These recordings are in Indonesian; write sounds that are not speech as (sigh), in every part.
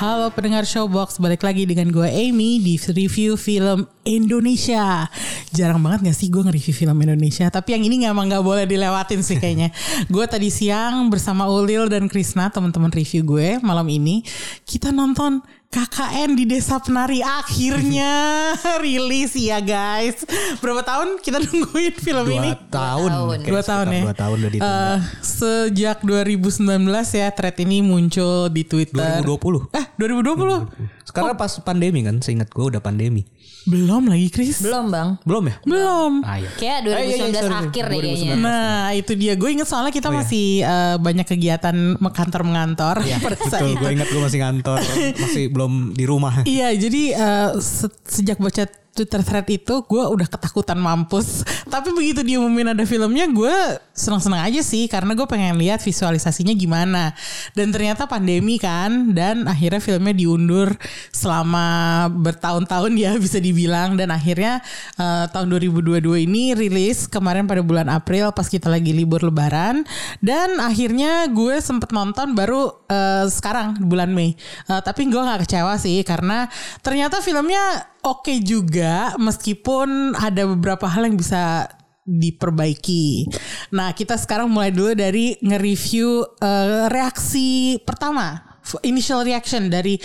Halo pendengar Showbox, balik lagi dengan gue Amy di review film Indonesia. Jarang banget gak sih gue nge-review film Indonesia, tapi yang ini emang gak boleh dilewatin sih kayaknya. (laughs) gue tadi siang bersama Ulil dan Krisna, teman-teman review gue malam ini, kita nonton KKN di Desa Penari akhirnya (laughs) rilis ya guys. Berapa tahun kita nungguin film dua ini? tahun tahun. Kayak Dua tahun ya. dua tahun udah ditunda Eh, sejak 2019 ya thread ini muncul di Twitter. 2020 Eh 2020? sekarang pas pandemi kan seingat gue udah pandemi Belum lagi Chris. Belum bang. belum ya Belum. ah, iya. Kayak Eh, iya, iya, 2019 sorry, akhir deh 2019. kayaknya. Nah itu dia gue inget soalnya kita Oh, iya. masih eh, banyak kegiatan kantor mengantor (laughs) pada saat betul itu. gue ingat gue masih ngantor masih belum di rumah Iya jadi eh, se- sejak baca Twitter thread itu gue udah ketakutan mampus. (laughs) Tapi begitu dia umumin ada filmnya gue seneng-seneng aja sih karena gue pengen lihat visualisasinya gimana. Dan ternyata pandemi kan dan akhirnya filmnya diundur selama bertahun-tahun ya (laughs) bisa dibilang dan akhirnya eh, tahun 2022 ini rilis kemarin pada bulan April pas kita lagi libur lebaran dan akhirnya gue sempet nonton baru eh, sekarang bulan Mei. Eh, tapi gue nggak kecewa sih karena ternyata filmnya oke juga meskipun ada beberapa hal yang bisa diperbaiki. Nah, kita sekarang mulai dulu dari nge-review eh, reaksi pertama, initial reaction dari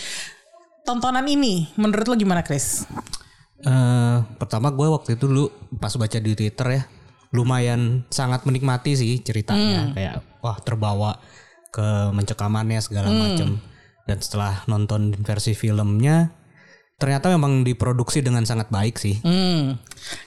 tontonan ini. Menurut lo gimana, Chris? Eh, pertama gue waktu itu dulu pas baca di twitter ya lumayan sangat menikmati sih ceritanya kayak wah terbawa ke mencekamannya segala macem dan setelah nonton versi filmnya ternyata memang diproduksi dengan sangat baik sih Hmm.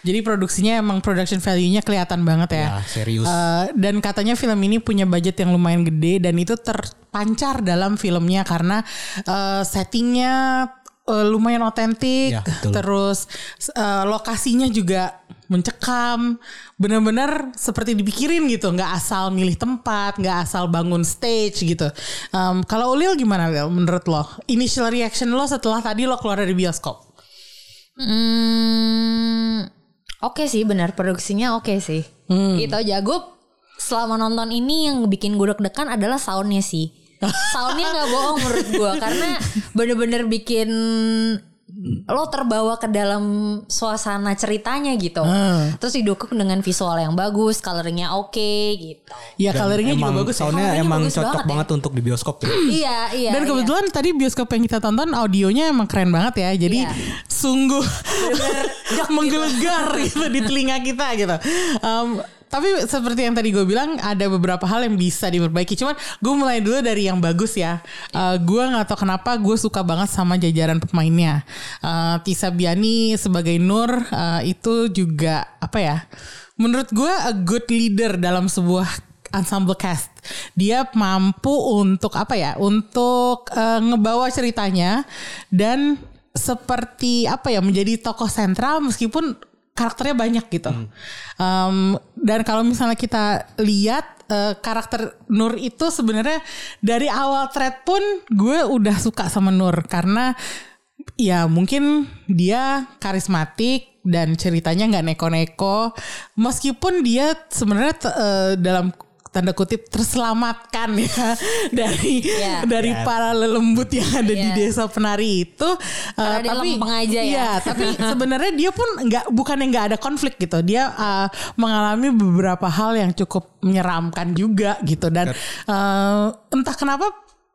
Jadi produksinya emang production value-nya kelihatan banget ya. ya serius Eh, dan katanya film ini punya budget yang lumayan gede dan itu terpancar dalam filmnya karena eh, settingnya eh, lumayan otentik, Ya, betul. terus eh, lokasinya juga mencekam, benar-benar seperti dipikirin gitu, nggak asal milih tempat, nggak asal bangun stage gitu. Em, kalau Ulil gimana menurut lo? Initial reaction lo setelah tadi lo keluar dari bioskop? Hmm, oke sih benar produksinya oke sih. Hmm. Itu aja gue selama nonton ini yang bikin gue deg-degan adalah soundnya sih. (laughs) Soundnya nggak bohong menurut gue karena bener-bener bikin lo terbawa ke dalam suasana ceritanya gitu. Hmm. Terus didukung dengan visual yang bagus, coloringnya oke gitu. Ya Dan coloringnya juga bagus ya. soundnya Soundnya emang bagus cocok banget banget, ya. untuk di bioskop ya. (clears throat) iya iya. Dan iya. kebetulan tadi bioskop yang kita tonton audionya emang keren banget ya. Jadi Iya. sungguh (laughs) menggelegar gitu di telinga kita gitu. Um, tapi seperti yang tadi gue bilang ada beberapa hal yang bisa diperbaiki. Cuman gue mulai dulu dari yang bagus ya. Uh, gue nggak tahu kenapa gue suka banget sama jajaran pemainnya. Uh, Tisa Biani sebagai Nur uh, itu juga apa ya? Menurut gue a good leader dalam sebuah ensemble cast. Dia mampu untuk apa ya? Untuk eh, ngebawa ceritanya dan seperti apa ya menjadi tokoh sentral meskipun karakternya banyak gitu. Em, dan kalau misalnya kita lihat eh, karakter Nur itu sebenarnya dari awal thread pun gue udah suka sama Nur karena ya mungkin dia karismatik dan ceritanya nggak neko-neko meskipun dia sebenarnya eh, dalam tanda kutip terselamatkan ya (laughs) dari Iya. dari Ya. para lelembut yang ada di Iya. desa penari itu Karena dia lempeng aja ya. iya, (laughs) tapi sebenarnya dia pun nggak bukan yang nggak ada konflik gitu dia eh, mengalami beberapa hal yang cukup menyeramkan juga gitu dan eh, entah kenapa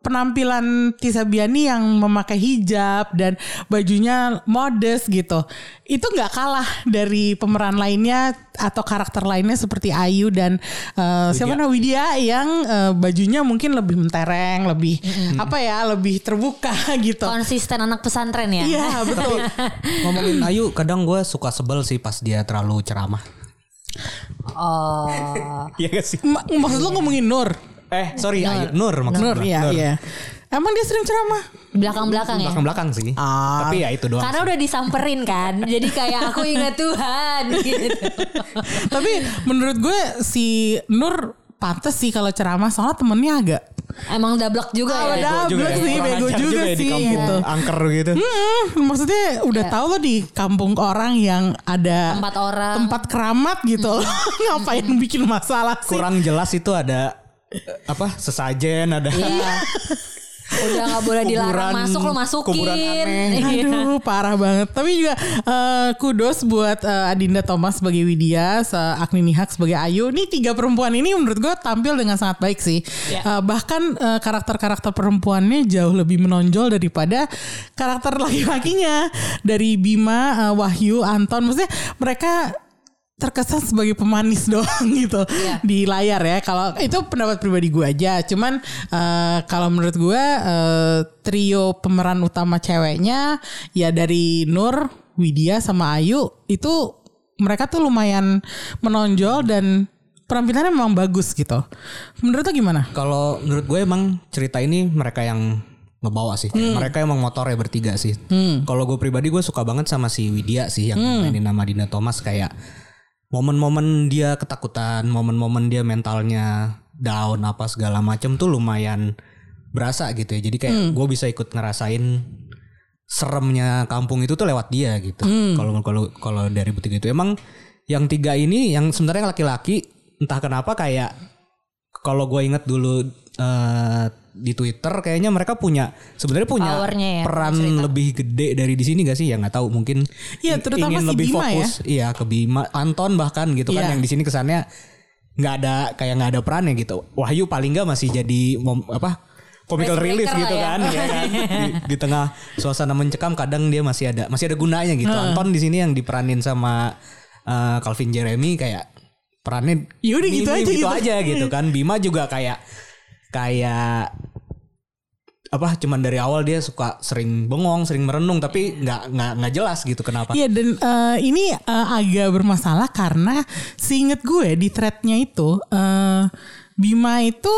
penampilan Tisa Biani yang memakai hijab dan bajunya modest gitu itu nggak kalah dari pemeran lainnya atau karakter lainnya seperti Ayu dan eh, siapa namanya Widya yang eh, bajunya mungkin lebih mentereng lebih apa ya lebih terbuka (laughs) gitu konsisten anak pesantren ya. iya (laughs) betul Ngomongin Ayu kadang gue suka sebel sih pas dia terlalu ceramah. Oh. (laughs) Iya gak sih? Ma- maksud lo ngomongin Nur? Eh sorry Ayu Nur maksudnya. Nur, iya, iya. Emang dia sering ceramah? Belakang-belakang ya. Belakang-belakang sih. Ah. Tapi ya itu doang. Karena udah disamperin kan. Jadi kayak aku ingat Tuhan (laughs) gitu. Tapi menurut gue si Nur pantes sih kalau ceramah soalnya temennya agak Emang dablek juga Ah, ya. Juga sih, bego juga ya di sih, kampung gitu. angker gitu. Hmm, maksudnya udah tahu lo di kampung orang yang ada Tempat orang. tempat keramat gitu. (laughs) Ngapain bikin masalah sih? Kurang jelas itu ada apa sesajen ada Iya. (laughs) Udah nggak boleh dilarang Kuburan- masuk lo masukin. kuburan aneh. Iya. Aduh parah banget Tapi juga eh, kudos buat eh, Adinda Thomas sebagai Widya Agni Nihak sebagai Ayu Ini tiga perempuan ini menurut gue tampil dengan sangat baik sih Ya. Eh, Bahkan eh, karakter-karakter perempuannya jauh lebih menonjol daripada karakter (laughs) laki-lakinya Dari Bima, eh, Wahyu, Anton Maksudnya mereka terkesan sebagai pemanis (laughs) doang gitu Iya. di layar ya. Kalau itu pendapat pribadi gue aja. Cuman eh, kalau menurut gue eh, trio pemeran utama ceweknya ya dari Nur, Widya sama Ayu itu mereka tuh lumayan menonjol dan penampilannya memang bagus gitu. Menurut lo gimana? Kalau menurut gue emang cerita ini mereka yang ngebawa sih. Mereka emang motornya bertiga sih. Kalau gue pribadi gue suka banget sama si Widya sih yang mainin nama Dina Thomas kayak momen-momen dia ketakutan, momen-momen dia mentalnya down apa segala macem tuh lumayan berasa gitu ya. Jadi kayak gue bisa ikut ngerasain seremnya kampung itu tuh lewat dia gitu. Kalau kalau kalau dari bertiga itu emang yang tiga ini yang sebenarnya laki-laki entah kenapa kayak kalau gue inget dulu eh, di Twitter kayaknya mereka punya sebenarnya punya Powernya ya, peran lebih gede dari di sini gak sih ya nggak tahu mungkin Iya, i- terutama ingin si lebih Bima fokus iya ke Bima Anton bahkan gitu kan Iya. yang di sini kesannya nggak ada kayak nggak ada perannya gitu Wahyu paling nggak masih jadi mom, apa comical relief gitu lah ya. kan, ya kan? (laughs) Di, di tengah suasana mencekam kadang dia masih ada masih ada gunanya gitu Anton di sini yang diperanin sama eh, Calvin Jeremy kayak perannya Yaudah gitu aja gitu gitu. aja gitu kan Bima juga kayak kayak apa cuman dari awal dia suka sering bengong sering merenung tapi nggak nggak nggak jelas gitu kenapa Iya dan eh, ini eh, agak bermasalah karena seinget gue di threadnya itu eh, Bima itu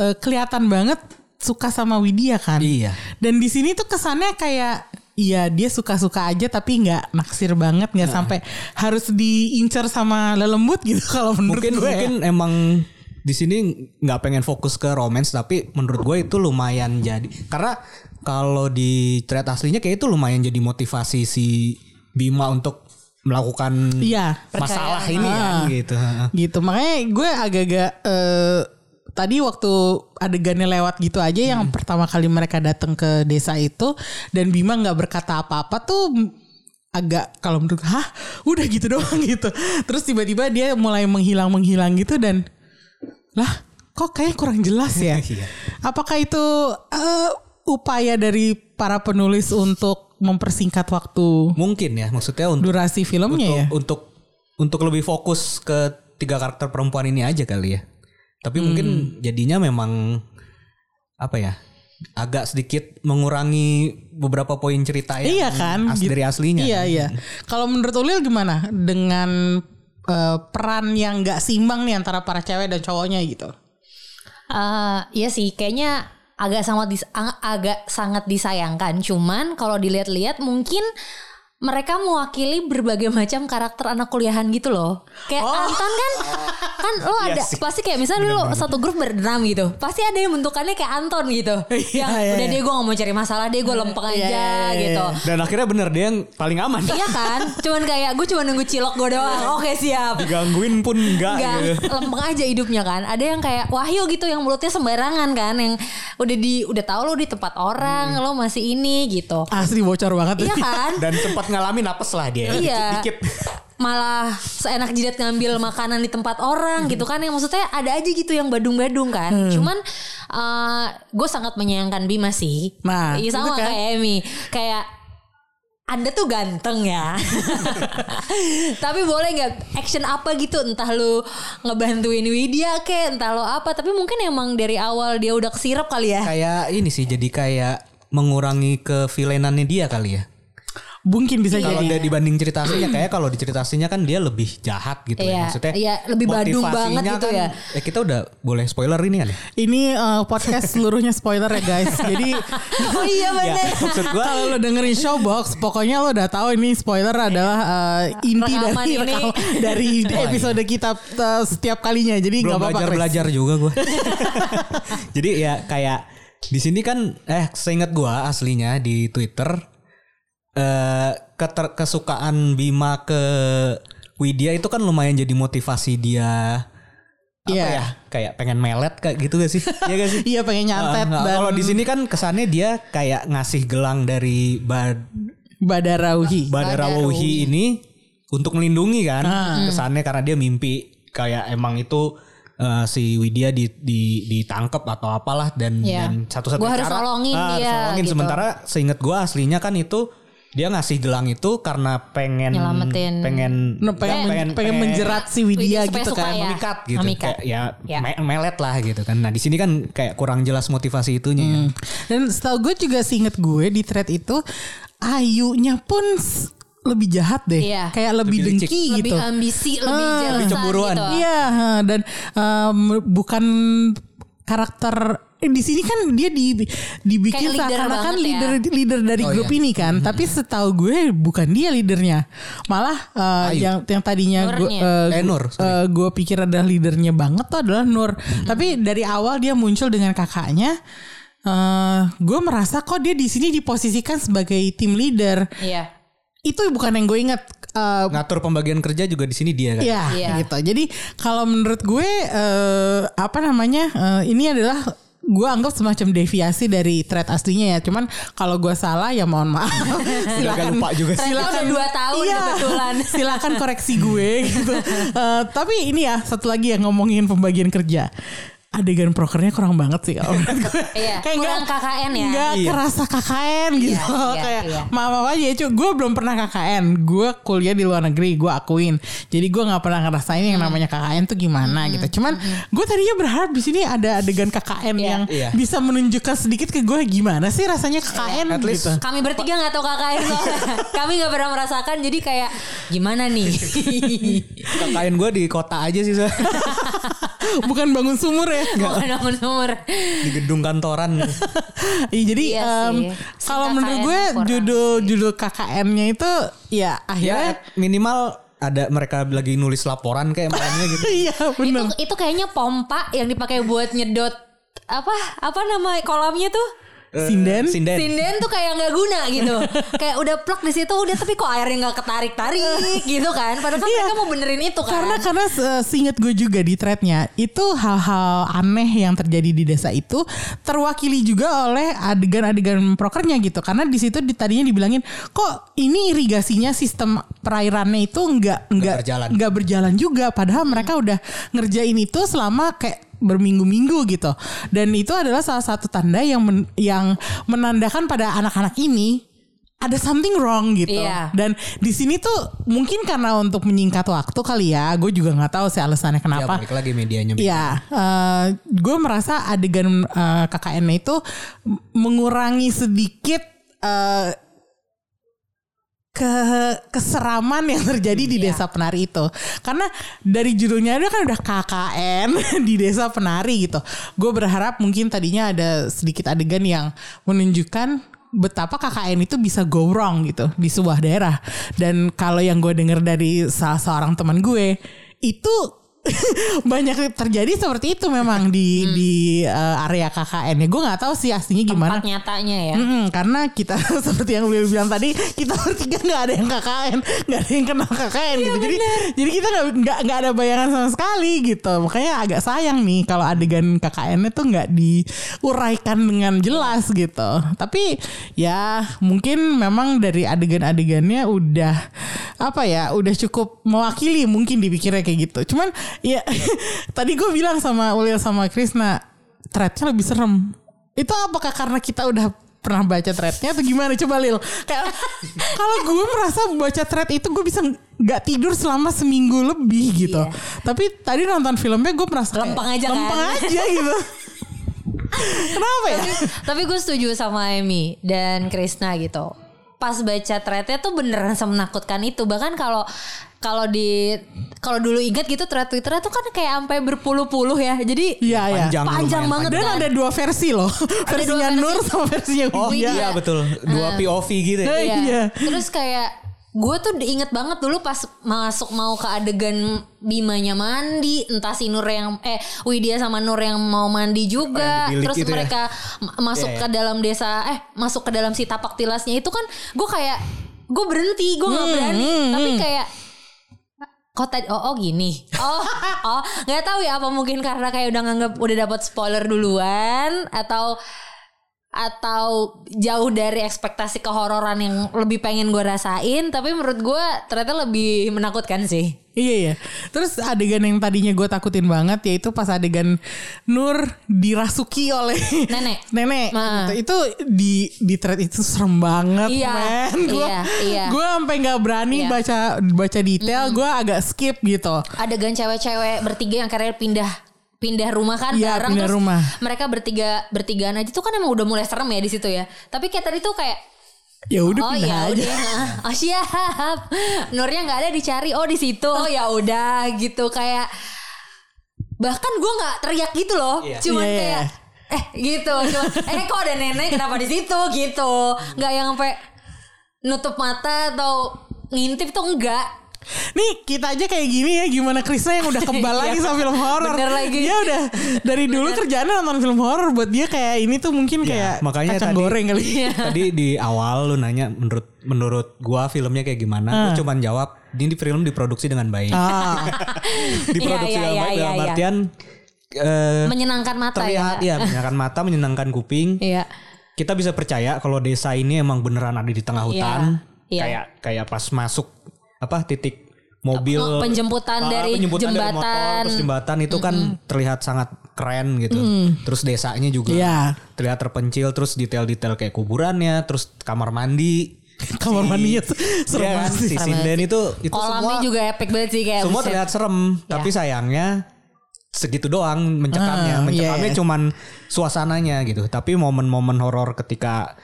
eh, kelihatan banget suka sama Widya kan. Iya. Dan di sini tuh kesannya kayak Iya dia suka-suka aja tapi nggak naksir banget nggak sampai harus diincar sama lelembut gitu (laughs) kalau menurut mungkin gue. ya. mungkin emang di sini nggak pengen fokus ke romance tapi menurut gue itu lumayan jadi. Karena kalau di thread aslinya kayak itu lumayan jadi motivasi si Bima untuk melakukan Iya. masalah ini kan Ah. gitu. Gitu. Makanya gue agak-agak eh, tadi waktu adegannya lewat gitu aja yang pertama kali mereka datang ke desa itu dan Bima nggak berkata apa-apa tuh agak kalau menurut hah? Udah gitu doang (laughs) gitu. Terus tiba-tiba dia mulai menghilang menghilang gitu dan lah kok kayak kurang jelas ya (laughs) Iya. apakah itu eh, upaya dari para penulis untuk mempersingkat waktu mungkin ya maksudnya untuk durasi filmnya ya untuk untuk untuk lebih fokus ke tiga karakter perempuan ini aja kali ya. Tapi Hmm. mungkin jadinya memang apa ya? agak sedikit mengurangi beberapa poin cerita yang Iya kan as- gitu. dari aslinya. Iya kan. iya. Kalau menurut Ulil gimana dengan eh, peran yang nggak simbang nih antara para cewek dan cowoknya gitu? Eh, iya sih, kayaknya agak sangat dis- agak sangat disayangkan. Cuman kalau dilihat-lihat mungkin mereka mewakili berbagai macam karakter anak kuliahan gitu loh. Kayak Anton kan kan lo Iya ada sih. pasti kayak misalnya lo satu grup berenam gitu. Pasti ada yang bentukannya kayak Anton gitu. (laughs) yang iya, udah iya. dia gue gak mau cari masalah, dia gue lempeng aja iya, iya, gitu. Dan akhirnya bener dia yang paling aman. Iya kan? Cuman kayak gue cuma nunggu cilok gue doang. Oke siap. Digangguin pun enggak, Enggak, gitu. (laughs) lempeng aja hidupnya kan. Ada yang kayak Wahyu gitu yang mulutnya sembarangan kan, yang udah di udah tahu lo di tempat orang, lo masih ini gitu. Asli bocor banget. Iya kan? (laughs) Dan sempat ngalamin apes lah dia. Iya. Dikit-dikit. (laughs) Malah seenak jidat ngambil makanan di tempat orang gitu kan yang maksudnya ada aja gitu yang badung-badung kan. Hmm. Cuman gue sangat menyayangkan Bima sih. Nah, Iya sama kan. kayak Emi. Kayak anda tuh ganteng ya. (laughs) Tapi boleh nggak action apa gitu entah lu ngebantuin Widya ke entah lo apa tapi mungkin emang dari awal dia udah kesirap kali ya. Kayak ini sih jadi kayak mengurangi kevilenannya dia kali ya. Mungkin bisa Kalau jadi. dia dibanding cerita aslinya kayak kalau di cerita aslinya kan dia lebih jahat gitu Iya, ya. Maksudnya iya, lebih badung motivasinya banget gitu kan- ya. Eh kita udah boleh spoiler ini kan ya? Ini eh, podcast seluruhnya spoiler ya guys. Jadi (laughs) oh iya Ya, bener. maksud gua kalau lo dengerin Showbox, pokoknya lo udah tahu ini spoiler adalah eh, inti Rekaman dari ini. rekam, dari episode kita eh, setiap kalinya. Jadi nggak apa-apa. belajar Chris. belajar juga gue. (laughs) Jadi ya kayak di sini kan eh seingat gue aslinya di Twitter eh keter- kesukaan Bima ke Widya itu kan lumayan jadi motivasi dia apa Iya. ya kayak pengen melet kayak gitu gak sih? (laughs) Iya gak sih? Iya pengen nyantet Ah, nggak. dan Kalau di sini kan kesannya dia kayak ngasih gelang dari Bad Badarauhi. Badarawuhi ini untuk melindungi kan Ah. kesannya karena dia mimpi kayak emang itu eh, si Widya di, di ditangkap atau apalah dan Iya. dan satu-satunya Gua harus cara nolongin ah, dia, harus nolongin. gitu. sementara seingat gua aslinya kan itu dia ngasih gelang itu karena pengen Nyelamatin. pengen No, pengen, pengen, menjerat si Widya gitu kan. ya. memikat gitu Memikat. kayak ya, Ya. me- melet lah gitu kan nah di sini kan kayak kurang jelas motivasi itunya ya. Hmm. Dan setahu gue juga seinget gue di thread itu Ayunya pun lebih jahat deh. Iya. Kayak lebih, Lebih licik. dengki lebih gitu. ambisi, lebih Ah, lebih cemburuan. gitu. Iya, dan um, bukan karakter di sini kan dia di dibikin leader seakan-akan ya. leader leader dari Oh, grup iya. ini kan, tapi setahu gue bukan dia leadernya. Malah uh, Ayu. yang yang tadinya gue uh, Eh, Nur, sorry. uh, gue pikir adalah leadernya banget tuh adalah Nur. Tapi dari awal dia muncul dengan kakaknya. Uh, gue merasa kok dia di sini diposisikan sebagai tim leader. Iya. Itu bukan yang gue ingat. Uh, ngatur pembagian kerja juga di sini dia kan Iya Iya. gitu. Jadi kalau menurut gue eh, apa namanya eh, ini adalah gue anggap semacam deviasi dari thread aslinya ya. Cuman kalau gue salah ya mohon maaf. (laughs) Agak lupa juga sih. Udah dua tahun Iya. kebetulan. (laughs) Silakan koreksi gue gitu. (laughs) Eh, tapi ini ya satu lagi yang ngomongin pembagian kerja. Adegan prokernya kurang banget sih kalau menurut gue. (laughs) Iya, Kayak kurang nggak- KKN ya. Nggak Iya. kerasa KKN gitu. iya, (laughs) Kayak iya. maaf maaf aja ya. Gue belum pernah KKN. Gue kuliah di luar negeri. Gue akuin. Jadi gue nggak pernah ngerasain yang Hmm. namanya KKN tuh gimana gitu. Cuman gue tadinya berharap di sini ada adegan KKN Iya. yang Iya. bisa menunjukkan sedikit ke gue gimana sih rasanya KKN At least- gitu. Kami bertiga nggak tahu KKN soalnya. (laughs) Kami nggak pernah merasakan jadi kayak gimana nih? KKN gue di kota aja sih. Bukan bangun sumur ya. Bukan bangun sumur. di gedung kantoran (laughs) Iya, jadi Iya em, sih. kalau menurut gue judul judul KKN-nya itu ya akhirnya ya minimal ada mereka lagi nulis laporan kayak makanya gitu (laughs) iya itu benar. itu kayaknya pompa yang dipakai buat nyedot apa apa nama kolamnya tuh Sinden? sinden sinden tuh kayak nggak guna gitu (laughs) kayak udah plug di situ udah tapi kok airnya nggak ketarik tarik (laughs) gitu kan padahal kan Iya. mereka mau benerin itu kan Karena karena se- seingat gue juga di threadnya itu hal-hal aneh yang terjadi di desa itu terwakili juga oleh adegan-adegan prokernya gitu. Karena di situ di- tadinya dibilangin kok ini irigasinya sistem perairannya itu nggak nggak berjalan. nggak berjalan juga. Padahal mereka udah ngerjain itu selama kayak berminggu-minggu gitu. Dan itu adalah salah satu tanda yang men- yang menandakan pada anak-anak ini ada something wrong gitu. Iya. Dan di sini tuh mungkin karena untuk menyingkat waktu kali ya, gue juga nggak tahu sih alasannya ya kenapa. balik lagi medianya Iya, eh, gue merasa adegan eh, KKN itu mengurangi sedikit eh, ke keseraman yang terjadi di Iya. desa penari itu. Karena dari judulnya itu kan udah KKN (laughs) di desa penari gitu. Gue berharap mungkin tadinya ada sedikit adegan yang menunjukkan betapa KKN itu bisa go wrong gitu di sebuah daerah. Dan kalau yang gue dengar dari salah seorang teman gue itu (laughs) banyak terjadi seperti itu memang di di eh, area KKN ya. Gue nggak tahu sih aslinya gimana. tempat nyatanya ya. Mm-mm, karena kita (laughs) seperti yang beliau bilang tadi kita bertiga nggak ada yang KKN nggak ada yang kenal KKN gitu. Jadi jadi kita nggak nggak nggak ada bayangan sama sekali gitu. Makanya agak sayang nih kalau adegan KKN itu nggak diuraikan dengan jelas gitu. Tapi ya mungkin memang dari adegan-adegannya udah apa ya udah cukup mewakili mungkin dipikirnya kayak gitu. Cuman ya (laughs) tadi gue bilang sama Ulil sama Krisna threadnya lebih serem. Itu apakah karena kita udah pernah baca threadnya atau gimana? Coba Lil. Kayak (laughs) kalau gue merasa baca thread itu gue bisa nggak tidur selama seminggu lebih gitu. Iya. tapi tadi nonton filmnya gue merasa Lempeng aja kan? lempeng aja gitu. (laughs) Kenapa ya? Tapi gue setuju sama Emi dan Krisna gitu. Pas baca threadnya tuh beneran semenakutkan itu. Bahkan kalau kalau di kalau dulu ingat gitu thread twitternya tuh kan kayak sampai berpuluh-puluh ya jadi Iya ya. Panjang, Panjang lumayan banget Dan kan? ada dua versi loh. Versinya versi. Nur sama versinya Oh Widya. iya betul. Dua POV gitu ya. Eh, iya. Terus kayak gue tuh inget banget dulu pas masuk mau ke adegan Bimanya mandi, entah si Nur yang eh Widya sama Nur yang mau mandi juga. Oh, Terus itu ya? mereka ma- masuk Iya, ke dalam desa eh masuk ke dalam si tapak tilasnya itu kan gue kayak gue berhenti, gue nggak Hmm, berani. Tapi kayak kok tadi oh, oh gini. Oh (laughs) oh nggak tahu ya apa mungkin karena kayak udah nganggap udah dapat spoiler duluan atau atau jauh dari ekspektasi kehororan yang lebih pengen gue rasain tapi menurut gue ternyata lebih menakutkan sih Iya iya. Terus adegan yang tadinya gue takutin banget yaitu pas adegan Nur dirasuki oleh Nenek. (laughs) Nenek. Ma. Gitu. Itu di di thread itu serem banget, Iya, men. Gue iya, iya. gue sampai nggak berani Iya. baca baca detail. Gue agak skip gitu. adegan cewek-cewek bertiga yang akhirnya pindah pindah rumah kan Iya, bareng pindah terus rumah. mereka bertiga bertigaan aja tuh kan emang udah mulai serem ya di situ ya tapi kayak tadi tuh kayak Ya udah oh pindah ya aja. udah. (laughs) Oh siap. Nurnya nggak ada dicari. Oh di situ. Oh (laughs) ya udah gitu. Kayak bahkan gue nggak teriak gitu loh. Cuman Iya, iya. kayak eh gitu. Cuman eh kok ada nenek kenapa di situ? Gitu. Nggak yang sampai nutup mata atau ngintip tuh enggak Nih kita aja kayak gini ya gimana Krisna yang udah kebal (laughs) lagi sama film horor. Bener lagi. Dia udah dari dulu kerjaannya nonton film horor buat dia kayak ini tuh mungkin kayak Ya, makanya kacang tadi- goreng kali. (laughs) Tadi di awal lu nanya menurut menurut gua filmnya kayak gimana? Gua cuman jawab ini di film diproduksi dengan baik. Ah. (laughs) diproduksi Iya, iya, dengan iya, baik iya, dalam iya. artian eh, menyenangkan mata terlihat ya ya menyenangkan mata, menyenangkan kuping. Iya. Kita bisa percaya kalau desa ini emang beneran ada di tengah hutan. Iya. Kayak kayak pas masuk apa titik mobil penjemputan Ah, dari penjemputan dari motor, jembatan. terus jembatan itu kan terlihat sangat keren gitu. Terus desanya juga Iya. terlihat terpencil terus detail-detail kayak kuburannya, terus kamar mandi. (laughs) Kamar mandinya serem Iya kan? banget sih. Si sinden itu itu Kolamnya semua juga epic banget sih kayak semua terlihat serem, tapi sayangnya segitu doang mencekamnya. Ah, mencekamnya iya. cuman suasananya gitu. Tapi momen-momen horor ketika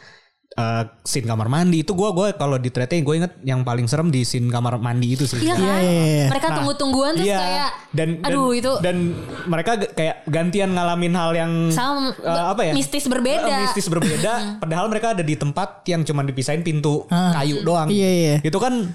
eh, scene kamar mandi itu gua gua kalau di threadnya gue inget yang paling serem di scene kamar mandi itu sih. Iya kan? Iya, iya, iya. Mereka tunggu-tungguan terus Iya. kayak dan, aduh dan, itu dan mereka kayak gantian ngalamin hal yang Sama, eh, apa ya mistis berbeda. Eh, mistis berbeda (laughs) padahal mereka ada di tempat yang cuma dipisahin pintu kayu doang Iya, iya. itu kan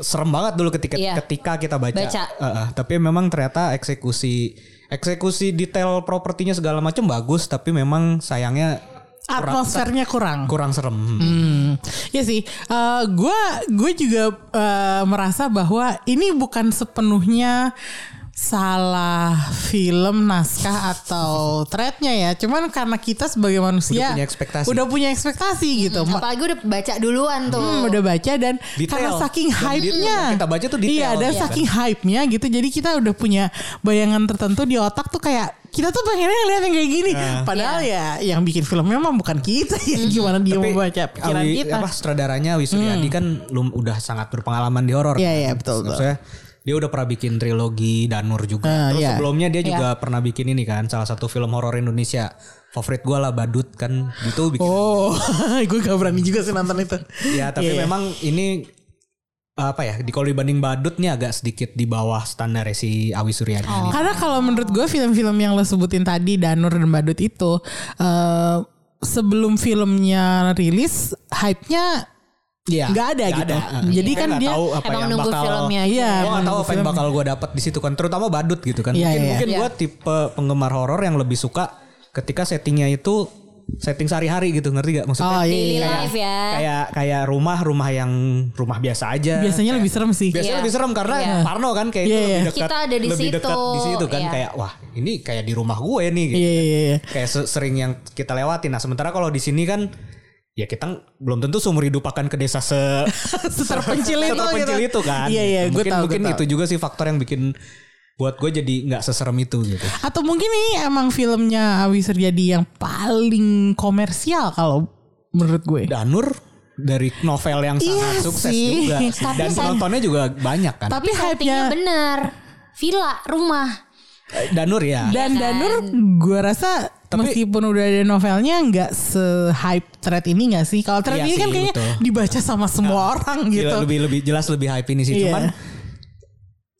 serem banget dulu ketika Iya. ketika kita baca, Baca. Eh, eh, tapi memang ternyata eksekusi eksekusi detail propertinya segala macam bagus tapi memang sayangnya Atmosfernya kurang. kurang serem Hmm, ya sih. Gue gue juga eh, merasa bahwa ini bukan sepenuhnya salah film naskah atau threadnya ya. Cuman karena kita sebagai manusia Udah punya ekspektasi. udah punya ekspektasi gitu. Ma- Apalagi udah baca duluan tuh. Hmm, udah baca dan Detail. karena saking Dan hype-nya. kita baca tuh detail. Iya, dan Iya. saking hype-nya gitu. Jadi kita udah punya bayangan tertentu di otak tuh kayak kita tuh pengennya lihat yang kayak gini. Nah. Padahal ya yang bikin filmnya memang bukan kita ya. Gimana dia Tapi membaca pikiran Awi- kita. apa sutradaranya Awi Suryadi kan lum, udah sangat berpengalaman di horor. Iya, kan. iya, betul, betul. Maksudnya dia udah pernah bikin trilogi Danur juga. Ah, Terus iya. sebelumnya dia juga pernah bikin ini kan salah satu film horor Indonesia. Favorit gue lah Badut kan gitu bikin. Oh, (laughs) gue gak berani juga sih nonton itu. Ya tapi Iya, iya. memang ini apa ya di kalau dibanding Badut nih agak sedikit di bawah standar si Awi Suryadi. Oh. ini. Karena kalau menurut gue film-film yang lo sebutin tadi Danur dan Badut itu eh, sebelum filmnya rilis hype-nya Iya, nggak ada nggak gitu. ada. Jadi Kita kan nggak dia tahu apa emang yang nunggu bakal filmnya. Iya, gue gak tahu nunggu apa yang bakal gue dapat di situ kan terutama badut gitu kan Iya, mungkin iya. mungkin Iya. gue tipe penggemar horor yang lebih suka ketika settingnya itu setting sehari-hari gitu ngerti gak maksudnya Oh, iya, Daily iya. life ya. kayak kayak rumah rumah yang rumah biasa aja biasanya lebih serem sih. biasanya Iya. lebih serem karena Iya. Parno kan kayak itu Iya, lebih iya. dekat Kita ada di lebih situ. dekat di situ kan Iya. kayak wah ini kayak di rumah gue nih gitu. Iya, iya, iya. kayak se- sering yang kita lewatin nah sementara kalau di sini kan ya kita belum tentu seumur hidup akan ke desa se (laughs) Seterpencil itu seterpencil gitu. itu kan Iya, iya, gue mungkin tahu, mungkin gue itu juga sih faktor yang bikin buat gue jadi nggak seserem itu gitu Atau mungkin ini emang filmnya Awi Suryadi yang paling komersial kalau menurut gue. Danur dari novel yang sangat Iya sukses sih. juga Tapi dan penontonnya juga banyak kan Tapi hype-nya bener. Villa, rumah. Danur ya. Dan Danur gue rasa meskipun udah ada novelnya nggak se-hype thread ini nggak sih? Kalau thread Iya ini kan sih, kayaknya betul. dibaca sama semua orang gitu. Gila, lebih lebih jelas lebih hype ini sih. Iya. Cuman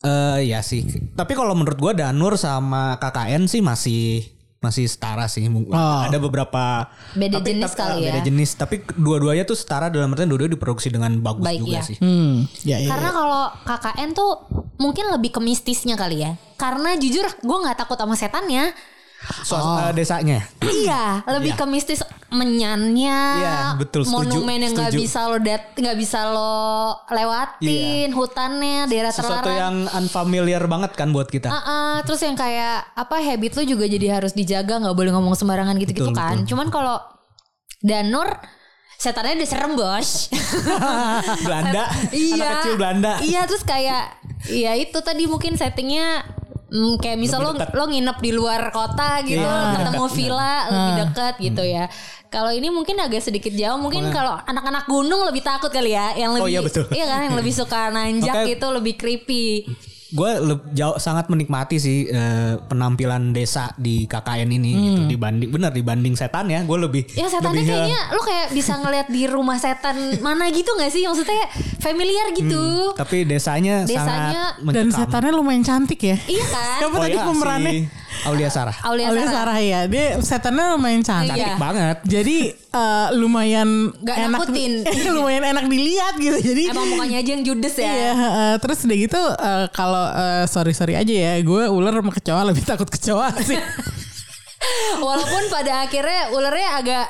eh ya sih. Tapi kalau menurut gua Danur sama KKN sih masih masih setara sih. Oh. Ada beberapa Beda jenis kali ya. Beda jenis, tapi dua-duanya tuh setara dalam artian dua-duanya diproduksi dengan bagus Baik, juga iya. sih. Hmm, ya, ya, Karena ya. kalau KKN tuh mungkin lebih ke mistisnya kali ya. Karena jujur gue nggak takut sama setannya. Suas- Oh. eh, desanya. Iya, lebih ke mistis menyannya, Iya, betul, setuju, monumen yang nggak bisa lo dat, nggak bisa lo lewatin, hutannya, daerah Sesuatu terlarang. yang unfamiliar banget kan buat kita. Ah, ah, terus yang kayak apa habit lo juga jadi harus dijaga, nggak boleh ngomong sembarangan gitu-gitu Betul, kan. Cuman kalau Danur setannya udah serem bos. (laughs) Belanda, (laughs) iya. anak kecil Belanda. Iya terus kayak iya itu tadi mungkin settingnya hmm, kayak misal lo lo nginep di luar kota gitu Iya, ketemu dekat. villa lebih dekat gitu Hmm. ya. Kalau ini mungkin agak sedikit jauh mungkin kalau anak-anak gunung lebih takut kali ya yang lebih Oh, iya, betul. kan yang lebih suka nanjak Makanya- gitu lebih creepy. Gue jauh sangat menikmati sih eh, penampilan desa di KKN ini gitu dibanding bener dibanding setan ya gue lebih Ya setannya lebih, eh, kayaknya lo kayak bisa ngeliat di rumah setan mana gitu gak sih? Maksudnya familiar gitu. tapi desanya, Desanya- sangat Dan mencekam. setannya lumayan cantik ya. Iya kan? Siapa tadi iya, pemerannya? si Aulia Sarah Aulia Oleh Sarah. Sarah ya. Dia setannya lumayan cantik. Iya. cantik banget Jadi eh, lumayan Gak enak nakutin. (laughs) lumayan enak dilihat gitu. Jadi Emang mukanya aja yang judes ya. Iya, eh, terus udah gitu eh, kalau eh, sorry sorry aja ya, gue ular sama kecoa lebih takut kecoa sih. (laughs) Walaupun pada akhirnya ularnya agak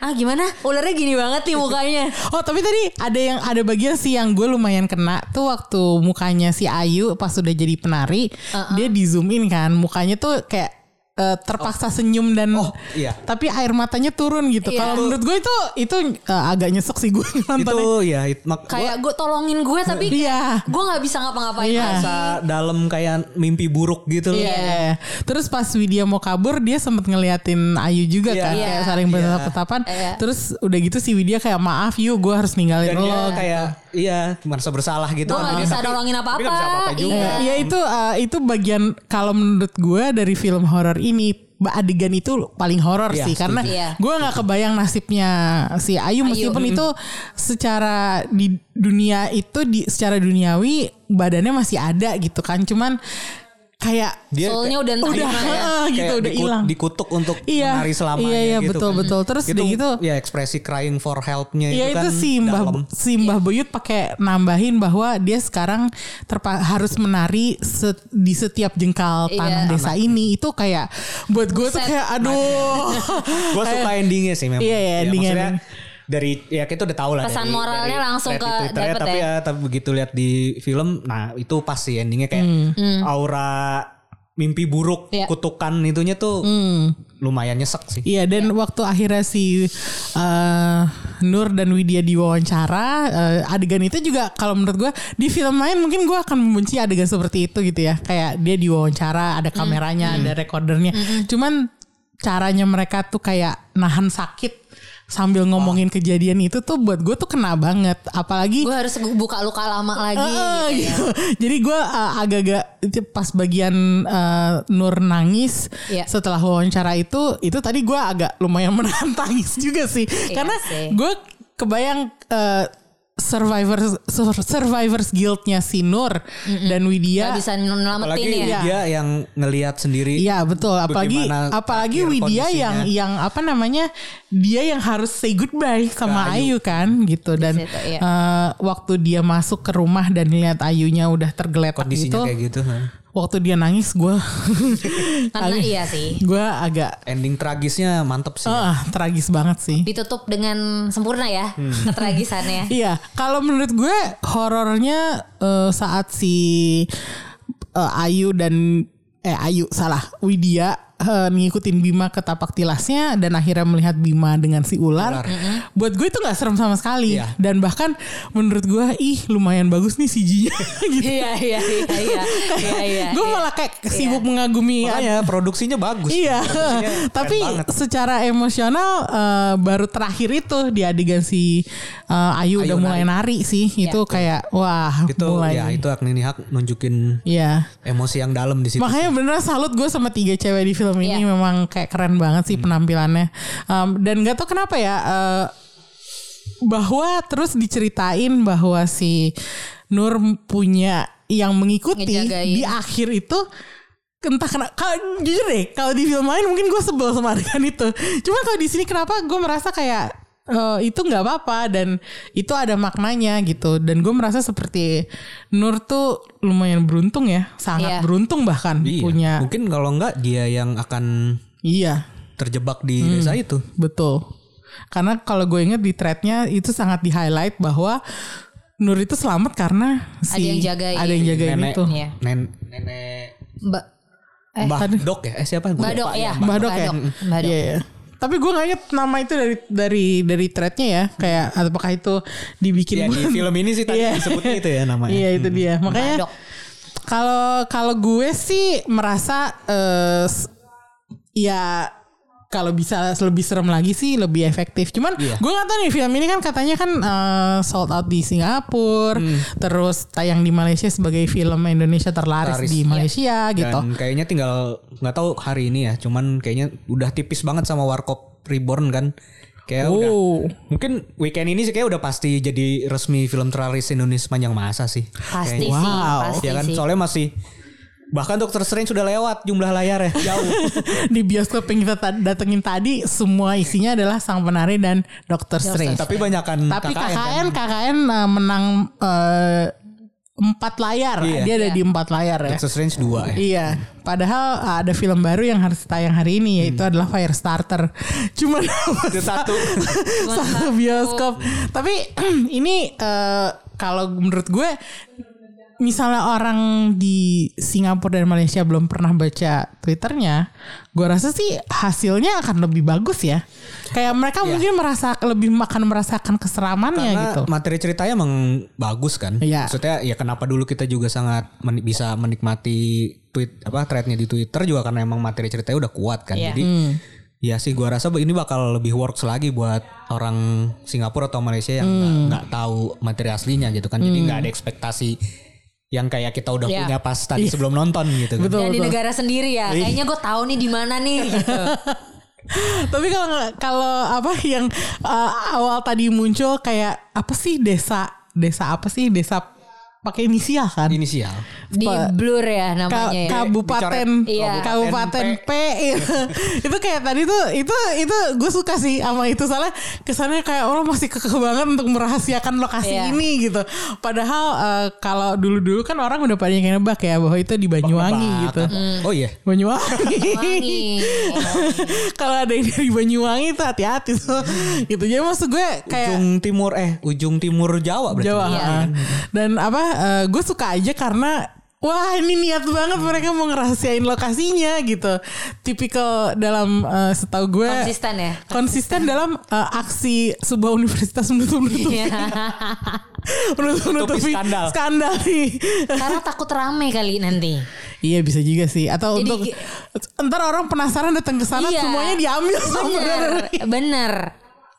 ah gimana? Ularnya gini banget nih mukanya. (laughs) oh tapi tadi ada yang ada bagian sih yang gue lumayan kena tuh waktu mukanya si Ayu pas udah jadi penari, dia di zoom in kan, mukanya tuh kayak eh, terpaksa senyum dan Oh, iya. tapi air matanya turun gitu. Iya. Kalau menurut gue itu itu eh, agak nyesek sih gue (laughs) nontonnya. itu ya it, mak, gua Kayak gue tolongin gue tapi (laughs) Iya. gue nggak bisa ngapa-ngapain Iya. rasa dalam kayak mimpi buruk gitu loh. Iya. Terus pas Widya mau kabur dia sempet ngeliatin Ayu juga Iya. kan Iya. kayak saling bertatap-tatapan. Iya. Terus udah gitu si Widya kayak maaf yuk gue harus ninggalin dan lo. kayak iya merasa bersalah gitu Gue Dia bisa tapi- nolongin tapi apa-apa. nggak bisa apa-apa juga Iya. Ya itu uh, itu bagian kalau menurut gue dari film horor ini adegan itu paling horor Iya, sih karena. Iya. gue nggak kebayang nasibnya si Ayu meskipun itu secara di dunia itu di secara duniawi badannya masih ada gitu kan cuman kayak dia Soulnya udah entah udah gimana ya. (laughs) gitu udah dikut- hilang dikutuk untuk Iya, menari selamanya iya, iya, gitu betul, kan. betul. Terus udah gitu, ya ekspresi crying for helpnya Iya itu itu kan si Mbah dalam. si Mbah Buyut pakai nambahin bahwa dia sekarang terpa- harus menari se- di setiap jengkal Iya. tanah desa ini itu kayak buat gue tuh kayak aduh (laughs) gue suka endingnya sih memang Iya, iya, Ya, ending- maksudnya ending. Dari ya kita udah tahu lah Pesan dari, moralnya dari langsung ke Twitternya, tapi ya. ya tapi begitu lihat di film nah itu pas sih endingnya kayak Hmm. aura mimpi buruk Iya. kutukan itunya tuh lumayan nyesek sih. Iya dan waktu akhirnya si eh, Nur dan Widya diwawancara eh, adegan itu juga kalau menurut gue di film lain mungkin gue akan membenci adegan seperti itu gitu ya. Kayak dia diwawancara ada kameranya ada recordernya cuman caranya mereka tuh kayak nahan sakit sambil ngomongin kejadian itu tuh buat gue tuh kena banget apalagi Gue harus buka luka lama lagi. Eh, gitu ya. gitu. Jadi gue uh, agak-agak pas bagian uh, Nur nangis Iya. setelah wawancara itu, itu tadi gue agak lumayan (laughs) menahan tangis juga sih, karena sih. gue kebayang uh, survivors sur- survivors guildnya si Nur dan Gak Widya. bisa nyelamatin apalagi ya. dia yang ngelihat sendiri Iya betul, apalagi Bagaimana apalagi Widya kondisinya. yang yang apa namanya dia yang harus say goodbye sama Ayu. Ayu kan gitu dan situ, iya. eh, waktu dia masuk ke rumah dan lihat Ayunya udah tergeletak gitu, kondisinya kayak gitu. Waktu dia nangis gue (laughs) Karena iya sih. gue agak ending tragisnya mantep sih ah tragis banget sih Ditutup dengan sempurna ya (laughs) ketragisannya. iya kalau menurut gue horornya eh, saat si eh, Ayu dan eh Ayu salah Widya eh, ngikutin Bima ke tapak tilasnya dan akhirnya melihat Bima dengan si ular. Buat gue itu nggak serem sama sekali. Iya. Dan bahkan menurut gue ih lumayan bagus nih CG-nya (laughs) gitu. Iya iya iya iya. Iya iya. gue malah kayak sibuk mengagumi Makanya produksinya bagus. Iya, Produksinya (laughs) tapi banget. secara emosional eh, baru terakhir itu di adegan si eh, Ayu, udah Ayu mulai nari, sih, itu kayak wah itu mulai. ya itu Agni Hak nunjukin Iya. emosi yang dalam di situ. Makanya bener salut gue sama tiga cewek di film ini Iya. memang kayak keren banget sih penampilannya. Um, dan gak tau kenapa ya eh, bahwa terus diceritain bahwa si Nur punya yang mengikuti Ngejagain. di akhir itu entah kenapa kalau jujur deh kalau di film lain mungkin gue sebel sama adegan itu cuman kalau di sini kenapa gue merasa kayak eh, itu nggak apa-apa dan itu ada maknanya gitu dan gue merasa seperti Nur tuh lumayan beruntung ya sangat Iya. beruntung bahkan Iya. punya Mungkin kalau enggak dia yang akan iya terjebak di Hmm. desa itu. betul karena kalau gue inget di threadnya itu sangat di highlight bahwa Nur itu selamat karena si Ada yang jagain. ada yang jagain Nenek, itu Iya. nen, nenek Mbak eh Mbah Dok ya? Eh siapa? Gua Mbak Dok ya. Mbah Dok ya? Mbak Dok. Iya, iya. Tapi gue gak inget nama itu dari dari dari threadnya ya. Kayak apakah itu dibikin Ya, di (laughs) film ini sih tadi Iya. disebutnya itu ya namanya. Iya itu dia. Mbak Makanya kalau kalau gue sih merasa eh, s- ya kalau bisa lebih serem lagi sih lebih efektif. Cuman Iya. gue nggak tahu nih film ini kan katanya kan eh, sold out di Singapura, Hmm. terus tayang di Malaysia sebagai film Indonesia terlaris Laris. di Malaysia gitu. Dan kayaknya tinggal nggak tahu hari ini ya, cuman kayaknya udah tipis banget sama Warkop Reborn kan. Kayak udah Oh. mungkin weekend ini sih kayak udah pasti jadi resmi film teralis Indonesia sepanjang masa sih. Pasti Kayaknya. sih, Wow. pasti Ya kan sih. soalnya masih bahkan Doctor Strange sudah lewat jumlah layar ya (laughs) jauh. (laughs) di bioskop yang kita ta- datengin tadi semua isinya adalah sang penari dan Doctor Strange. Tapi banyakan Tapi KKN, KKN kan. KKN uh, menang uh, empat layar. Iya. Dia ada Iya. di empat layar ya. Doctor Strange 2 ya. Iya, padahal uh, ada film baru yang harus tayang hari ini yaitu adalah Firestarter. (laughs) Cuman satu. satu bioskop. Tapi (clears throat) ini uh, kalau menurut gue misalnya orang di Singapura dan Malaysia belum pernah baca Twitternya, gue rasa sih hasilnya akan lebih bagus ya. Kayak mereka mungkin merasa lebih akan merasakan keseramannya Karena gitu. materi ceritanya emang bagus kan. Iya. Maksudnya ya kenapa dulu kita juga sangat men- bisa menikmati tweet apa threadnya di Twitter juga karena emang materi ceritanya udah kuat kan. Iya. Jadi ya sih gua rasa ini bakal lebih works lagi buat orang Singapura atau Malaysia yang nggak nggak tahu materi aslinya gitu kan. Jadi nggak ada ekspektasi yang kayak kita udah Iya. punya pas tadi sebelum nonton gitu kan. Betul. Dan di negara sendiri ya. Kayaknya gue tahu nih di mana nih (laughs) gitu. Tapi kalau kalau apa yang uh, awal tadi muncul kayak apa sih desa desa apa sih desa pakai inisial kan? Inisial. Di blur ya Ka- namanya ya. kabupaten. Iya. kabupaten P, itu, (laughs) itu kayak tadi tuh itu itu gue suka sih sama itu soalnya kesannya kayak orang masih kekeh banget untuk merahasiakan lokasi Iya. ini gitu padahal eh, kalau dulu dulu kan orang udah pada yang nebak ya bahwa itu di Banyuwangi Nebak. gitu Oh iya. Banyuwangi Wangi. (laughs) kalau ada yang dari Banyuwangi tuh hati-hati tuh gitu jadi maksud gue kayak Ujung timur eh ujung timur Jawa berarti. Jawa. Iya. ha. Dan apa eh, gue suka aja karena Wah ini niat banget mereka mau ngerahasiain lokasinya gitu. Tipikal dalam eh, setahu gue Konsisten ya. konsisten dalam eh, aksi sebuah universitas menutup-nutupi Iya. (laughs) menutup-nutupi Tutupi skandal. skandal nih. (laughs) Karena takut rame kali nanti. iya bisa juga sih. Atau Jadi untuk ntar orang penasaran datang ke sana Iya. semuanya diambil sama Bener, bener.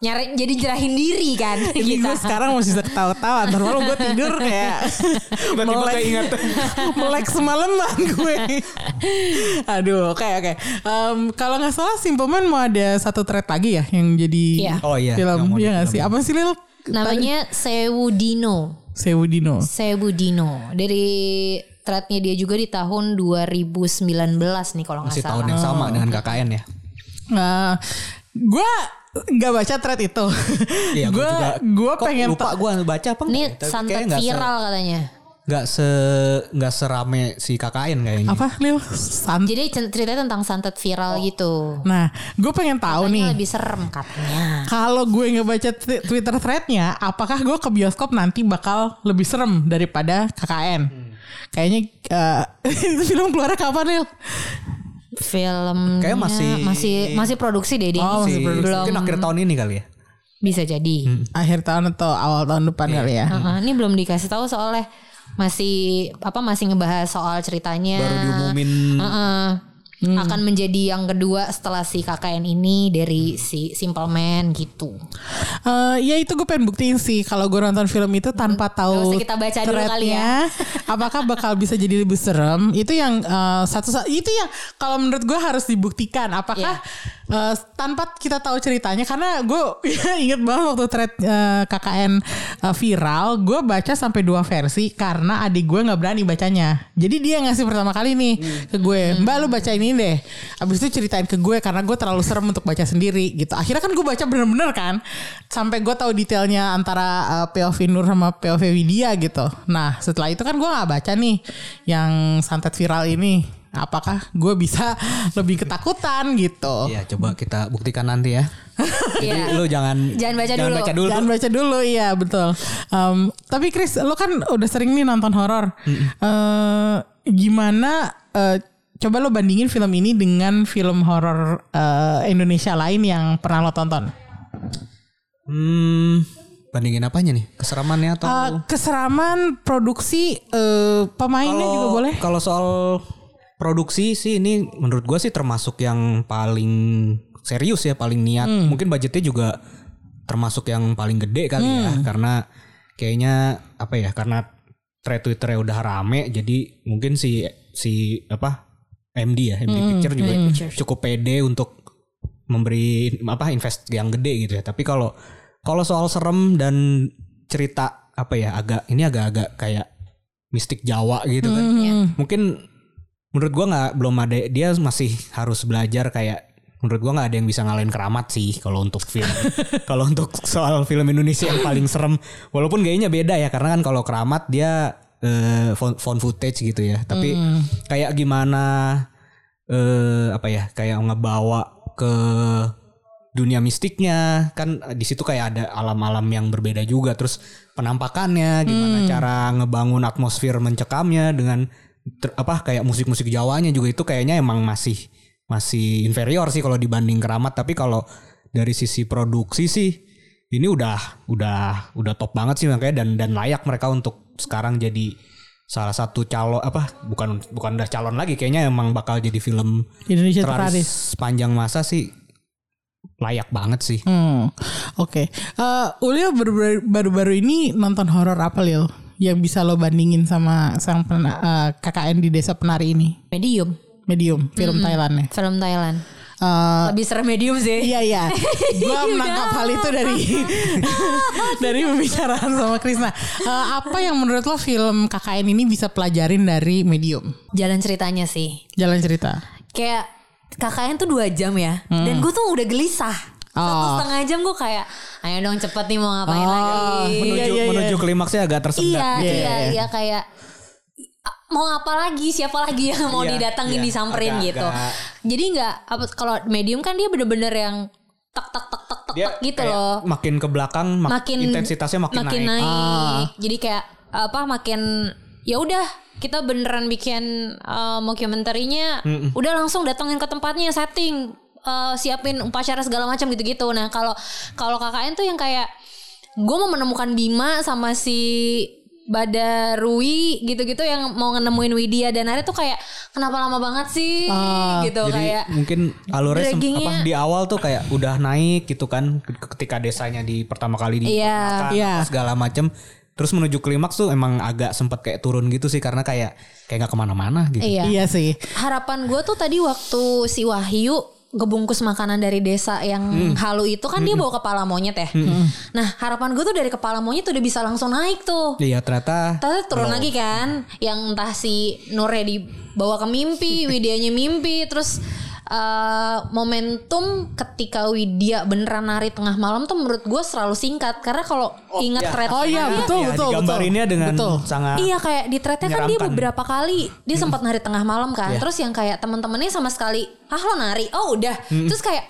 Nyari jadi jerahin diri kan (laughs) Ini gue kita. sekarang masih bisa ketawa-tawa Ntar malam gue tidur kayak (laughs) Tiba-tiba melek, keinget. (laughs) melek semalaman gue Aduh oke oke Em, Kalau gak salah Simple Man mau ada satu thread lagi ya Yang jadi Iya. Oh iya, yang film mau Iya gak di- sih Apa sih Lil? Namanya Sewu Dino. Sewu Dino Sewu Dino. Dari threadnya dia juga di tahun 2019 nih kalau nggak Masih salah. tahun yang sama dengan KKN ya. Nah, gue nggak baca thread itu. Iya, gue gua juga. gue pengen lupa gue baca apa Ini? Tapi santet kayaknya nggak se- viral katanya. nggak se nggak serame si KKN kayaknya. apa Lil? Sant- Jadi ceritanya tentang santet viral gitu. Nah, gue pengen tahu Katanya nih. lebih serem katanya. Kalau gue nggak baca t- Twitter threadnya, apakah gue ke bioskop nanti bakal lebih serem daripada KKN? Kayaknya eh, (laughs) itu film keluar kapan Lil? Filmnya Kayak masih- masih masih produksi deh dia. Oh, masih Si- produksi. Belum mungkin akhir tahun ini kali ya. bisa jadi. Akhir tahun atau awal tahun depan kali ya. Heeh, ini belum dikasih tahu soalnya masih apa masih ngebahas soal ceritanya. Baru diumumin Heeh. Akan menjadi yang kedua setelah si KKN ini dari si Simple Man gitu. Eh, ya itu gue pengen buktiin sih kalau gue nonton film itu tanpa Gak tahu kita baca dulu kali ya. apakah bakal bisa jadi lebih serem itu yang eh, satu itu yang kalau menurut gue harus dibuktikan apakah Iya. Eh, tanpa kita tahu ceritanya karena gue (laughs) inget banget waktu thread eh, KKN eh, viral gue baca sampai dua versi karena adik gue nggak berani bacanya. Jadi dia ngasih pertama kali nih ke gue. Mbak lu baca ini deh. Abis itu ceritain ke gue karena gue terlalu serem untuk baca sendiri gitu. Akhirnya kan gue baca bener-bener kan sampai gue tahu detailnya antara uh, POV Nur sama POV Widya gitu. Nah setelah itu kan gue nggak baca nih yang santet viral ini apakah gue bisa (laughs) lebih ketakutan gitu Ya coba kita buktikan nanti ya. (laughs) Iya. Jadi lu jangan Jangan baca dulu. baca dulu. Jangan baca dulu iya betul. Em, tapi Chris, lo kan udah sering nih nonton horor. Eh, gimana? eh, coba lo bandingin film ini dengan film horor eh, Indonesia lain yang pernah lo tonton. Hmm, bandingin apanya nih? Keseramannya atau Eh, keseraman, produksi, eh, pemainnya juga boleh. Kalau soal produksi sih ini menurut gua sih termasuk yang paling serius ya, paling niat. Hmm. Mungkin budgetnya juga termasuk yang paling gede kali ya, Hmm. karena kayaknya apa ya? Karena thread Twitternya udah rame, jadi mungkin si si apa MD ya, MD Hmm, Picture juga cukup pede untuk memberi apa invest yang gede gitu ya. Tapi kalau kalau soal serem dan cerita apa ya agak ini agak-agak kayak mistik Jawa gitu kan. Hmm. Mungkin menurut gua nggak belum ada dia masih harus belajar kayak menurut gua nggak ada yang bisa ngalahin keramat sih kalau untuk film. (laughs) kalau untuk soal film Indonesia yang paling serem. Walaupun kayaknya beda ya karena kan kalau keramat dia eh, phone, footage gitu ya. Tapi kayak gimana eh apa ya kayak ngebawa ke dunia mistiknya. Kan di situ kayak ada alam-alam yang berbeda juga. Terus penampakannya gimana cara ngebangun atmosfer mencekamnya dengan ter- apa kayak musik-musik Jawanya juga itu kayaknya emang masih masih inferior sih kalau dibanding keramat tapi kalau dari sisi produksi sih ini udah udah udah top banget sih makanya dan dan layak mereka untuk sekarang jadi salah satu calon apa bukan bukan udah calon lagi kayaknya emang bakal jadi film Indonesia teraris sepanjang masa sih layak banget sih. Hmm, oke. Eh, Ulil baru- baru-baru ini nonton horor apa Lil? Yang bisa lo bandingin sama sang pena- eh, KKN di Desa Penari ini? Medium. Medium, film Thailand ya. Film Thailand. Eh, Lebih serem medium sih. Iya iya, (laughs) gue menangkap hal itu dari (laughs) dari pembicaraan sama Krisna. Eh, apa yang menurut lo film KKN ini bisa pelajarin dari medium? Jalan ceritanya sih. Jalan cerita. Kayak KKN tuh dua jam ya. Dan gue tuh udah gelisah. Satu Oh. setengah jam gue kayak ayo dong cepet nih mau ngapain Oh, lagi. Menuju Iya, iya, menuju klimaksnya agak tersendat. Iya, gitu. iya, iya kayak "Ah, mau apa lagi? Siapa lagi yang mau Iya, didatengin iya. disamperin Agak- gitu. agak- Jadi nggak apa kalau medium kan dia bener-bener yang tak tak tak tak tak Dia tak gitu kayak loh. Makin ke belakang mak- Makin intensitasnya makin, naik. naik. Jadi kayak apa makin ya udah kita beneran bikin uh, mockumentary-nya udah langsung datengin ke tempatnya setting uh, siapin upacara segala macam gitu-gitu. Nah, kalau kalau KKN tuh yang kayak gue mau menemukan Bima sama si Badarui gitu-gitu yang mau nemuin Widya dan Ari tuh kayak kenapa lama banget sih gitu Jadi kayak mungkin alurnya apa di awal tuh kayak udah naik gitu kan ketika desanya di pertama kali di Iya. Iya. segala macem terus menuju klimaks tuh emang agak sempet kayak turun gitu sih karena kayak kayak nggak ke mana-mana gitu. iya. Iya sih. harapan gue tuh tadi waktu si Wahyu ngebungkus makanan dari desa yang Hmm. halu itu kan dia bawa kepala monyet ya. Nah harapan gue tuh dari kepala monyet tuh udah bisa langsung naik tuh. Iya ternyata Ternyata turun lagi kan, yang entah si Nurnya dibawa ke mimpi, Widyanya mimpi, terus eh, momentum ketika Widya beneran nari tengah malam tuh menurut gue selalu singkat karena kalau ingat thread Oh iya betul ya, betul betul. dengan betul. sangat Iya kayak di threadnya kan dia beberapa kali dia sempat nari tengah malam kan. Terus yang kayak teman-temannya sama sekali, ah lo nari, oh udah. Terus kayak,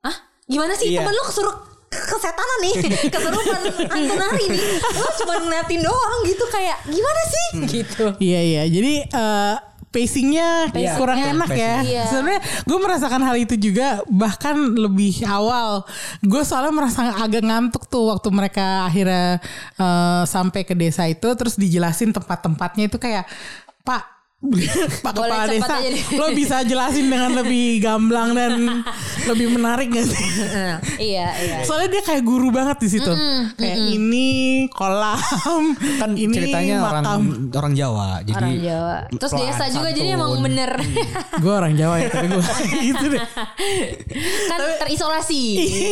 ah gimana sih Iya. temen lo kesuruh kesetanan nih, (laughs) kesurupan hantu nari nih. Lo cuma ngeliatin doang gitu kayak gimana sih gitu. Iya iya. Jadi eh, pacingnya Pacingnya. kurang enak ya. Iya. Sebenarnya gue merasakan hal itu juga bahkan lebih awal. Gue soalnya merasa agak ngantuk tuh waktu mereka akhirnya eh, sampai ke desa itu terus dijelasin tempat-tempatnya itu kayak Pak (laughs) Pak Kepala Desa, lo bisa jelasin dengan lebih gamblang dan (laughs) lebih menarik gak sih? (laughs) iya, iya. Soalnya dia kayak guru banget di situ. kayak ini kolam, Kan ini ceritanya orang makam. orang Jawa. Jadi Orang Jawa. Terus pelan, desa juga jadi emang bener gue orang Jawa ya, tapi gue gitu deh. kan terisolasi.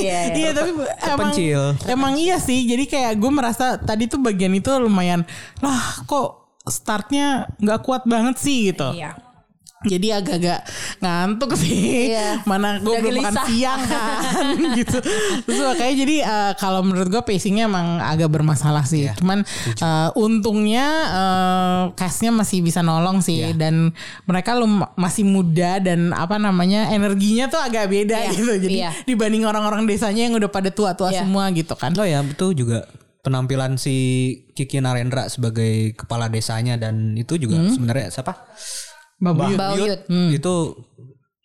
Iya. iya tapi emang Terpencil. emang iya sih. Jadi kayak gue merasa tadi tuh bagian itu lumayan lah kok startnya nggak kuat banget sih gitu. Iya. Jadi agak-agak ngantuk (laughs) sih. Iya. Mana gue belum makan siang kan (laughs) gitu. Terus makanya jadi eh, kalau menurut gue pacingnya emang agak bermasalah sih. Iya, Cuman eh, untungnya eh, castnya masih bisa nolong sih Iya. dan mereka lum- masih muda dan apa namanya energinya tuh agak beda Iya, gitu. Jadi iya. dibanding orang-orang desanya yang udah pada tua-tua Iya. semua gitu kan. Oh ya betul juga penampilan si Kiki Narendra sebagai kepala desanya dan itu juga Hmm. sebenarnya siapa? Mbak. Buyut. Hmm. Itu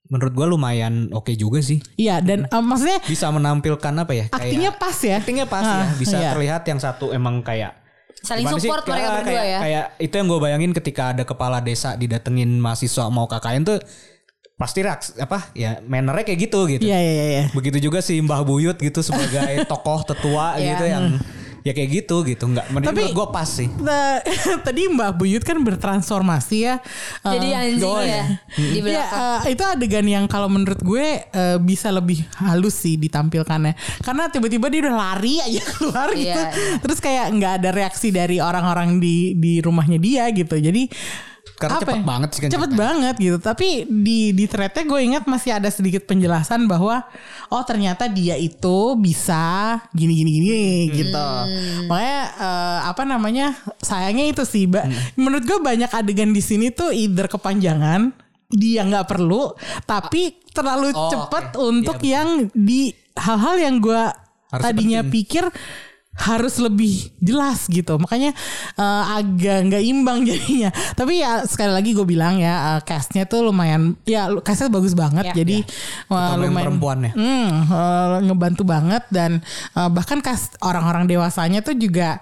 menurut gua lumayan oke juga sih. Iya dan eh, maksudnya Bisa menampilkan apa ya? aktingnya kayak, pas ya. aktingnya pas Ah, ya. Bisa iya. terlihat yang satu emang kayak Saling Gimana sih? support mereka Kayak- berdua kayak, ya. Kayak itu yang gue bayangin ketika ada kepala desa didatengin mahasiswa mau KKN tuh pasti reaks apa ya mannernya kayak gitu gitu. Iya iya iya. iya. Begitu juga si Mbah Buyut gitu sebagai (laughs) tokoh tetua Iya. gitu yang ya kayak gitu gitu nggak Tapi- menurut gue pas sih. Nah, (laughs) tadi Mbak Buyut kan bertransformasi ya. Jadi Eh, anjing ya ya. di Iya, belakang. eh, itu adegan yang kalau menurut gue eh, bisa lebih halus sih ditampilkannya. Karena tiba-tiba dia udah lari aja (laughs) keluar gitu. Iya, iya. Terus kayak nggak ada reaksi dari orang-orang di di rumahnya dia gitu. Jadi Karena apa cepet ya? banget sih kan Cepet ceritanya. banget gitu. Tapi di di threadnya gue ingat masih ada sedikit penjelasan bahwa oh ternyata dia itu bisa gini gini gini gitu. Hmm. Makanya eh, apa namanya sayangnya itu sih. Ba- Hmm. Menurut gue banyak adegan di sini tuh either kepanjangan dia nggak perlu tapi terlalu Oh, cepet oke. untuk Iya, yang di hal-hal yang gue tadinya penting. pikir harus lebih jelas gitu makanya eh, agak nggak imbang (laughs) jadinya tapi ya sekali lagi gue bilang ya eh, castnya tuh lumayan ya castnya bagus banget Ya. jadi wah, Terutama yang perempuannya. hmm, eh, ngebantu banget dan eh, bahkan cast orang-orang dewasanya tuh juga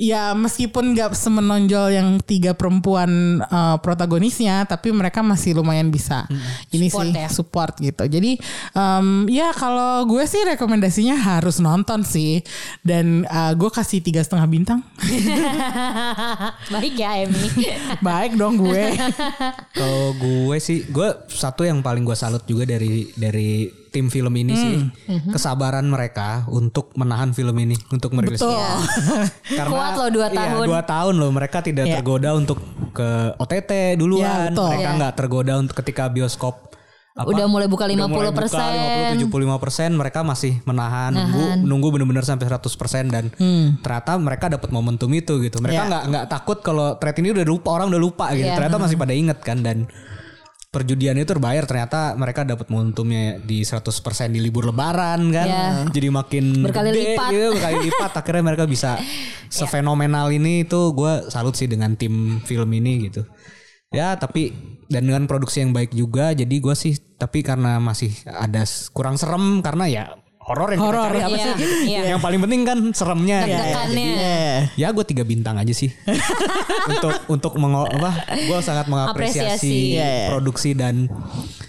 ya meskipun nggak semenonjol yang tiga perempuan eh, protagonisnya tapi mereka masih lumayan bisa. Ini Support sih ya. support gitu. Jadi em, ya kalau gue sih rekomendasinya harus nonton sih. Dan eh, gue kasih tiga setengah bintang. (laughs) Baik ya Emi. (laughs) baik dong gue. (laughs) Kalau gue sih, gue satu yang paling gue salut juga dari dari tim film ini sih Hmm. kesabaran mereka untuk menahan film ini untuk merilis. Betul. (laughs) Kuat loh dua Iya, tahun. dua tahun loh mereka tidak Iya. tergoda untuk ke OTT duluan. Iya, betul. mereka Iya. nggak tergoda untuk ketika bioskop apa, Udah mulai buka udah mulai 50%. buka 50 75 mereka masih menahan nunggu nunggu bener-bener sampai 100 dan ternyata mereka dapat momentum itu gitu mereka Hmm. Iya. nggak nggak takut kalau thread ini udah lupa orang udah lupa gitu Iya. ternyata masih pada inget kan dan perjudian itu terbayar ternyata mereka dapat momentumnya di 100% di libur lebaran kan? Iya. jadi makin Berkali gede lipat. gitu, berkali lipat. Akhirnya mereka bisa (laughs) sefenomenal ini. Itu gue salut sih dengan tim film ini gitu. Ya tapi dan dengan produksi yang baik juga. Jadi gue sih tapi karena masih ada kurang serem karena ya horor yang Horor, kita cari apa iya, sih iya. yang paling penting kan seremnya gitu. Deg-degannya. ya gue tiga bintang aja sih (laughs) untuk untuk mengo apa gue sangat mengapresiasi Apresiasi. Iya, iya. produksi dan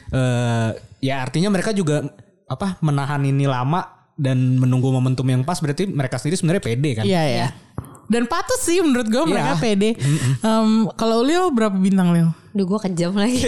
eh ya artinya mereka juga apa menahan ini lama dan menunggu momentum yang pas berarti mereka sendiri sebenarnya pede kan Iya ya. Dan patut sih menurut gue mereka Iya. pede. Em, kalau Leo berapa bintang Leo? Duh gue kejam lagi.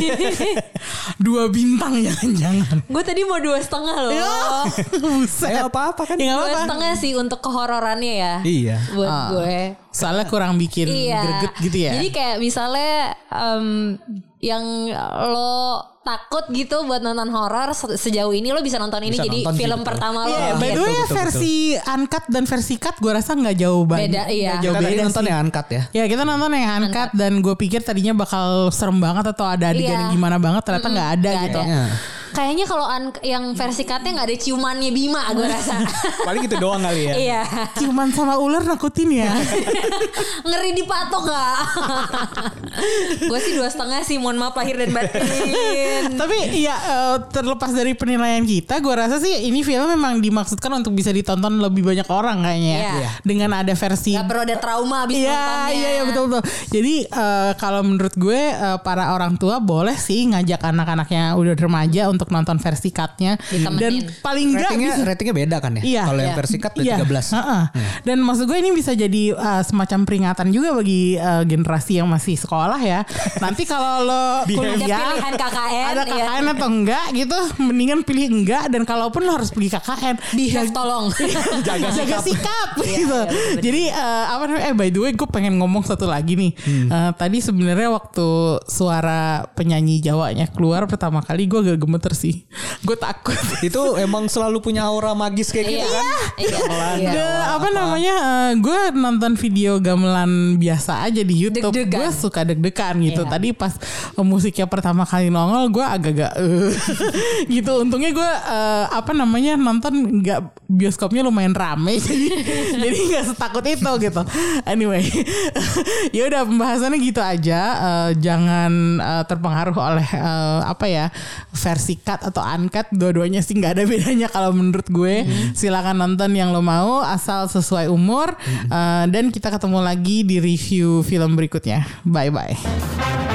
(laughs) Dua bintang (laughs) jangan-jangan. gue tadi mau dua setengah loh. (laughs) Buset. Eh, apa-apa kan Ya Dua apa-apa. setengah sih untuk kehororannya ya. iya Buat Ah. gue. Soalnya kurang bikin Iya. greget gitu ya. Jadi kayak misalnya em, yang lo takut gitu buat nonton horor se- sejauh ini lo bisa nonton ini Bisa jadi nonton film betul. pertama lo. Iya, by the betul, way ya betul, versi uncut dan versi cut gue rasa nggak jauh banget. Beda, iya. Nggak jauh kita tadi beda nonton yang angkat ya Ya kita nonton yang uncut dan gue pikir tadinya bakal serem banget atau ada adegan Iya. yang gimana banget ternyata nggak ada nggak gitu. ada. Ya. Kayaknya kalau un- yang versi cutnya nggak ada ciumannya Bima gue rasa. (laughs) Paling gitu doang kali ya. Iya. Ciuman sama ular nakutin ya. (laughs) Ngeri dipatok gak? (laughs) gue sih dua setengah sih. Mohon maaf lahir dan batin. Tapi ya terlepas dari penilaian kita, gue rasa sih ini film memang dimaksudkan untuk bisa ditonton lebih banyak orang kayaknya. ya. Iya. Dengan ada versi Gak perlu ada trauma abis Iya, nontonnya. iya, iya betul betul. Jadi eh, kalau menurut gue eh, para orang tua boleh sih ngajak anak-anaknya udah remaja untuk nonton versi cutnya Ditemenin. dan paling enggak Ratingnya bisa- ratingnya beda kan ya? Iya. Kalau yang Iya. versi cut Iya, 13. heeh. Dan maksud gue ini bisa jadi uh, semacam peringatan juga bagi uh, generasi yang masih sekolah ya. (laughs) Nanti kalau lo Ada kuliah pilihan KKN. ada iya. KKN atau enggak gitu, mendingan pilih enggak dan kalaupun lo harus pergi KKN, Behave tolong. (laughs) jaga, jaga sikap, gitu. Jadi uh, apa namanya? Eh by the way, gue pengen ngomong satu lagi nih. Uh, tadi sebenarnya waktu suara penyanyi Jawanya keluar pertama kali, gue agak gemeter sih. Gue takut. (laughs) Itu emang selalu punya aura magis kayak gitu Iya. kan? Iya. Jawa, apa namanya? gue nonton video gamelan biasa aja di YouTube. Gue suka deg-degan gitu. Iya. Tadi pas uh, musiknya pertama kali nongol, gue agak-agak eh, (laughs) gitu. Untungnya gue uh, apa namanya nonton nggak bioskopnya lumayan rame, (laughs) jadi jadi nggak setakut itu gitu. Anyway, ya udah pembahasannya gitu aja. Uh, jangan uh, terpengaruh oleh uh, apa ya versi cut atau uncut. Dua-duanya sih nggak ada (laughs) bedanya kalau menurut gue. Silakan nonton yang lo mau asal sesuai umur. Uh, dan kita ketemu lagi di review film berikutnya. Bye bye.